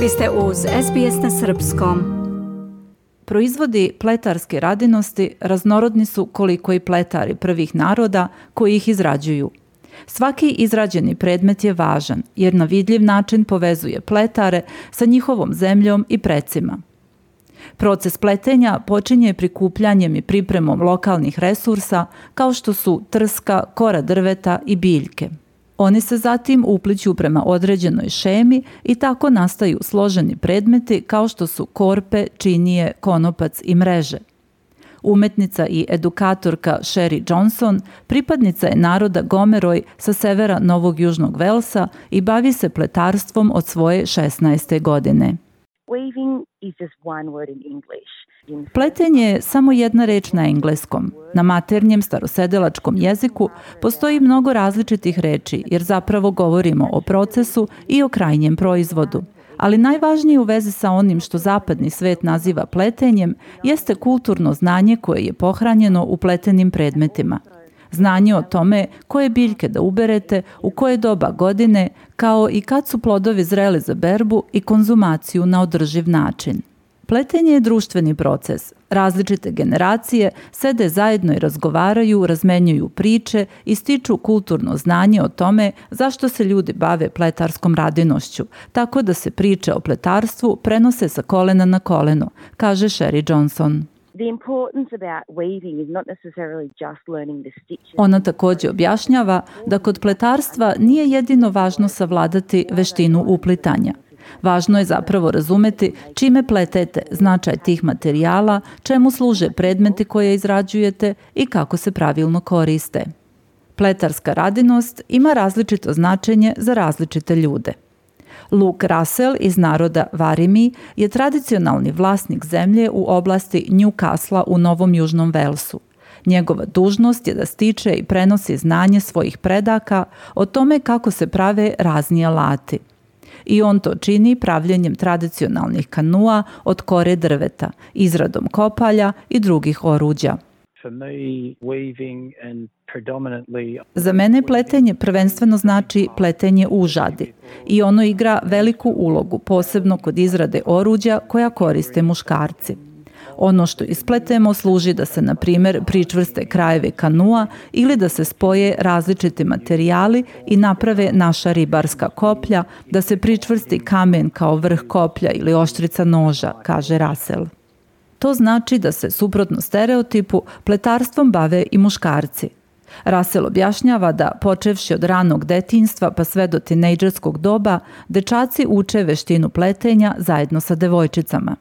Vi ste uz SBS na Srpskom. Proizvodi pletarske radinosti raznorodni su koliko i pletari prvih naroda koji ih izrađuju. Svaki izrađeni predmet je važan jer na vidljiv način povezuje pletare sa njihovom zemljom i precima. Proces pletenja počinje prikupljanjem i pripremom lokalnih resursa kao što su trska, kora drveta i biljke – One se zatim upliću prema određenoj šemi i tako nastaju složeni predmeti kao što su korpe, činije, konopac i mreže. Umetnica i edukatorka Sherry Johnson pripadnica je naroda Gomeroj sa severa Novog Južnog Velsa i bavi se pletarstvom od svoje 16. godine. Pletenje je samo jedna reč na engleskom. Na maternjem starosedelačkom jeziku postoji mnogo različitih reči jer zapravo govorimo o procesu i o krajnjem proizvodu. Ali najvažnije u vezi sa onim što zapadni svet naziva pletenjem jeste kulturno znanje koje je pohranjeno u pletenim predmetima – Znanje o tome koje biljke da uberete, u koje doba godine, kao i kad su plodovi zreli za berbu i konzumaciju na održiv način. Pletenje je društveni proces. Različite generacije sede zajedno i razgovaraju, razmenjuju priče i stiču kulturno znanje o tome zašto se ljudi bave pletarskom radinošću, tako da se priče o pletarstvu prenose sa kolena na koleno, kaže Sherry Johnson. Ona takođe objašnjava da kod pletarstva nije jedino važno savladati veštinu uplitanja. Važno je zapravo razumeti čime pletete, značaj tih materijala, čemu služe predmete koje izrađujete i kako se pravilno koriste. Pletarska radinost ima različito značenje za različite ljude. Luke Russell iz naroda Varimi je tradicionalni vlasnik zemlje u oblasti Newcastle u Novom Južnom Velsu. Njegova dužnost je da stiče i prenosi znanje svojih predaka o tome kako se prave razni alati – i on to čini pravljenjem tradicionalnih kanua od kore drveta, izradom kopalja i drugih oruđa. For me, weaving and Za mene pletenje prvenstveno znači pletenje u žadi i ono igra veliku ulogu, posebno kod izrade oruđa koja koriste muškarci. Ono što ispletemo služi da se, na primer, pričvrste krajeve kanua ili da se spoje različiti materijali i naprave naša ribarska koplja, da se pričvrsti kamen kao vrh koplja ili oštrica noža, kaže Rasel. To znači da se, suprotno stereotipu, pletarstvom bave i muškarci – Rasel objašnjava da, počevši od ranog detinstva pa sve do tinejdžerskog doba, dečaci uče veštinu pletenja zajedno sa devojčicama.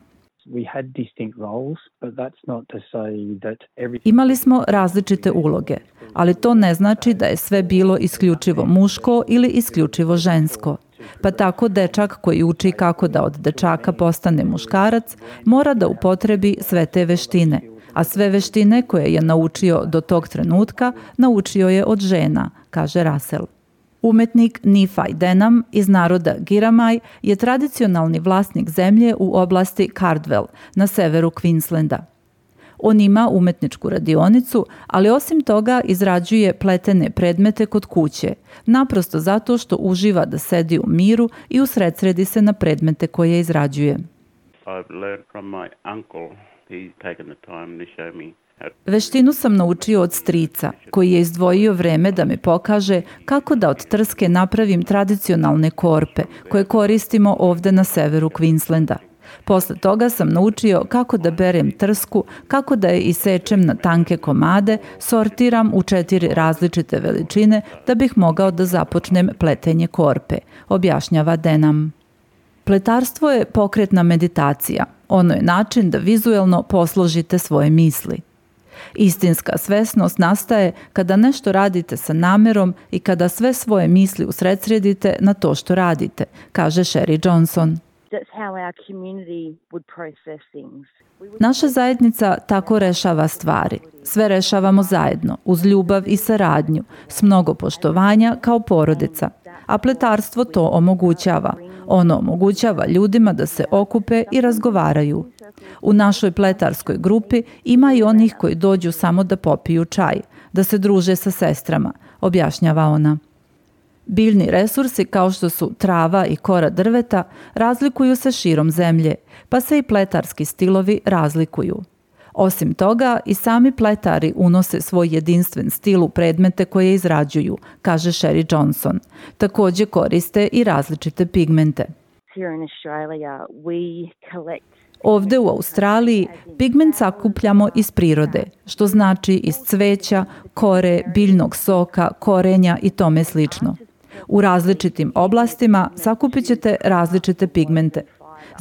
Imali smo različite uloge, ali to ne znači da je sve bilo isključivo muško ili isključivo žensko. Pa tako dečak koji uči kako da od dečaka postane muškarac mora da upotrebi sve te veštine – a sve veštine koje je naučio do tog trenutka naučio je od žena, kaže Russell. Umetnik Nifaj Denam iz naroda Giramaj je tradicionalni vlasnik zemlje u oblasti Cardwell na severu Queenslanda. On ima umetničku radionicu, ali osim toga izrađuje pletene predmete kod kuće, naprosto zato što uživa da sedi u miru i usredsredi se na predmete koje izrađuje. I've learned from my uncle Veštinu sam naučio od strica, koji je izdvojio vreme da me pokaže kako da od trske napravim tradicionalne korpe, koje koristimo ovde na severu Queenslanda. Posle toga sam naučio kako da berem trsku, kako da je isečem na tanke komade, sortiram u četiri različite veličine da bih mogao da započnem pletenje korpe, objašnjava Denam. Pletarstvo je pokretna meditacija. Ono je način da vizuelno posložite svoje misli. Istinska svesnost nastaje kada nešto radite sa namerom i kada sve svoje misli usredsredite na to što radite, kaže Sherry Johnson. Naša zajednica tako rešava stvari. Sve rešavamo zajedno, uz ljubav i saradnju, s mnogo poštovanja kao porodica – a pletarstvo to omogućava. Ono omogućava ljudima da se okupe i razgovaraju. U našoj pletarskoj grupi ima i onih koji dođu samo da popiju čaj, da se druže sa sestrama, objašnjava ona. Biljni resursi kao što su trava i kora drveta razlikuju se širom zemlje, pa se i pletarski stilovi razlikuju. Osim toga, i sami pletari unose svoj jedinstven stil u predmete koje izrađuju, kaže Sherry Johnson. Takođe koriste i različite pigmente. Here Australia, we collect Ovde u Australiji pigment sakupljamo iz prirode, što znači iz cveća, kore, biljnog soka, korenja i tome slično. U različitim oblastima sakupit ćete različite pigmente,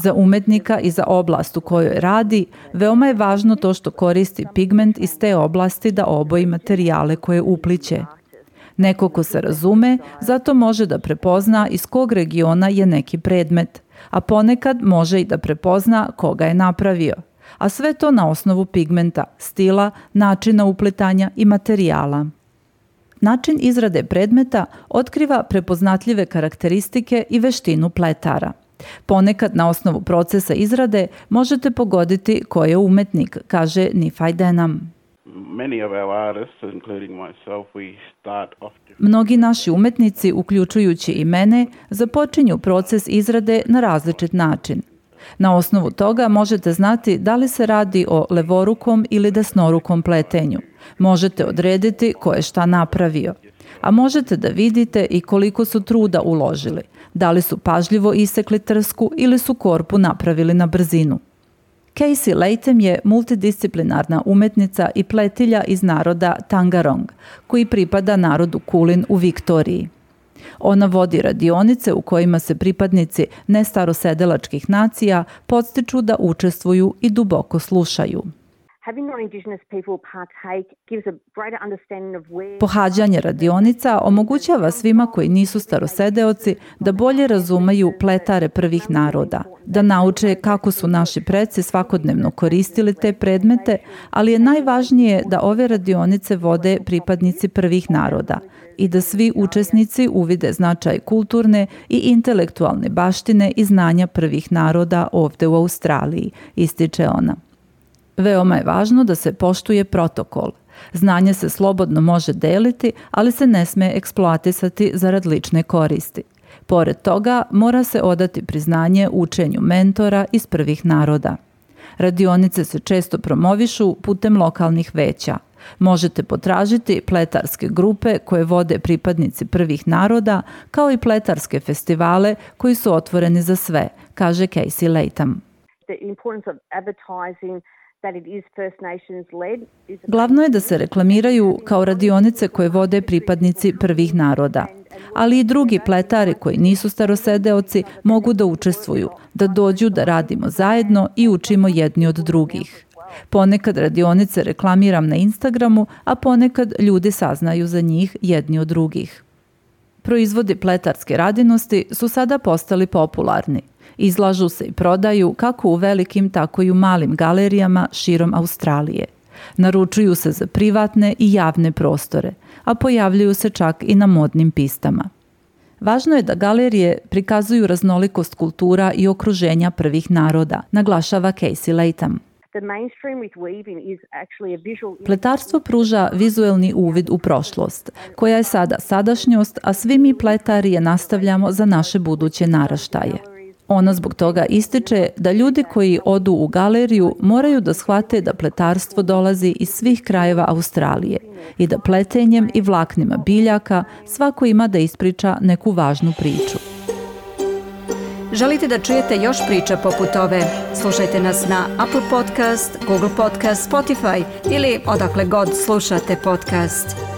Za umetnika i za oblast u kojoj radi, veoma je važno to što koristi pigment iz te oblasti da oboji materijale koje upliće. Neko ko se razume, zato može da prepozna iz kog regiona je neki predmet, a ponekad može i da prepozna koga je napravio. A sve to na osnovu pigmenta, stila, načina upletanja i materijala. Način izrade predmeta otkriva prepoznatljive karakteristike i veštinu pletara – Ponekad na osnovu procesa izrade možete pogoditi ko je umetnik, kaže Nifaj Denam. Mnogi naši umetnici, uključujući i mene, započinju proces izrade na različit način. Na osnovu toga možete znati da li se radi o levorukom ili desnorukom pletenju. Možete odrediti ko je šta napravio a možete da vidite i koliko su truda uložili, da li su pažljivo isekli trsku ili su korpu napravili na brzinu. Casey Latham je multidisciplinarna umetnica i pletilja iz naroda Tangarong, koji pripada narodu Kulin u Viktoriji. Ona vodi radionice u kojima se pripadnici nestarosedelačkih nacija podstiču da učestvuju i duboko slušaju. Pohađanje radionica omogućava svima koji nisu starosedeoci da bolje razumeju pletare prvih naroda, da nauče kako su naši preci svakodnevno koristili te predmete, ali je najvažnije da ove radionice vode pripadnici prvih naroda i da svi učesnici uvide značaj kulturne i intelektualne baštine i znanja prvih naroda ovde u Australiji, ističe ona. Veoma je važno da se poštuje protokol. Znanje se slobodno može deliti, ali se ne sme eksploatisati zarad lične koristi. Pored toga, mora se odati priznanje učenju mentora iz prvih naroda. Radionice se često promovišu putem lokalnih veća. Možete potražiti pletarske grupe koje vode pripadnici prvih naroda, kao i pletarske festivale koji su otvoreni za sve, kaže Casey Latham. The importance of advertising Glavno je da se reklamiraju kao radionice koje vode pripadnici prvih naroda, ali i drugi pletari koji nisu starosedeoci mogu da učestvuju, da dođu da radimo zajedno i učimo jedni od drugih. Ponekad radionice reklamiram na Instagramu, a ponekad ljudi saznaju za njih jedni od drugih. Proizvodi pletarske radinosti su sada postali popularni. Izlažu se i prodaju kako u velikim, tako i u malim galerijama širom Australije. Naručuju se za privatne i javne prostore, a pojavljuju se čak i na modnim pistama. Važno je da galerije prikazuju raznolikost kultura i okruženja prvih naroda, naglašava Casey Latham. Pletarstvo pruža vizuelni uvid u prošlost, koja je sada sadašnjost, a svi mi pletari je nastavljamo za naše buduće naraštaje. Ona zbog toga ističe da ljudi koji odu u galeriju moraju da shvate da pletarstvo dolazi iz svih krajeva Australije i da pletenjem i vlaknima biljaka svako ima da ispriča neku važnu priču. Želite da čujete još priča poput ove? Slušajte nas na Apple Podcast, Google Podcast, Spotify ili odakle god slušate podcast.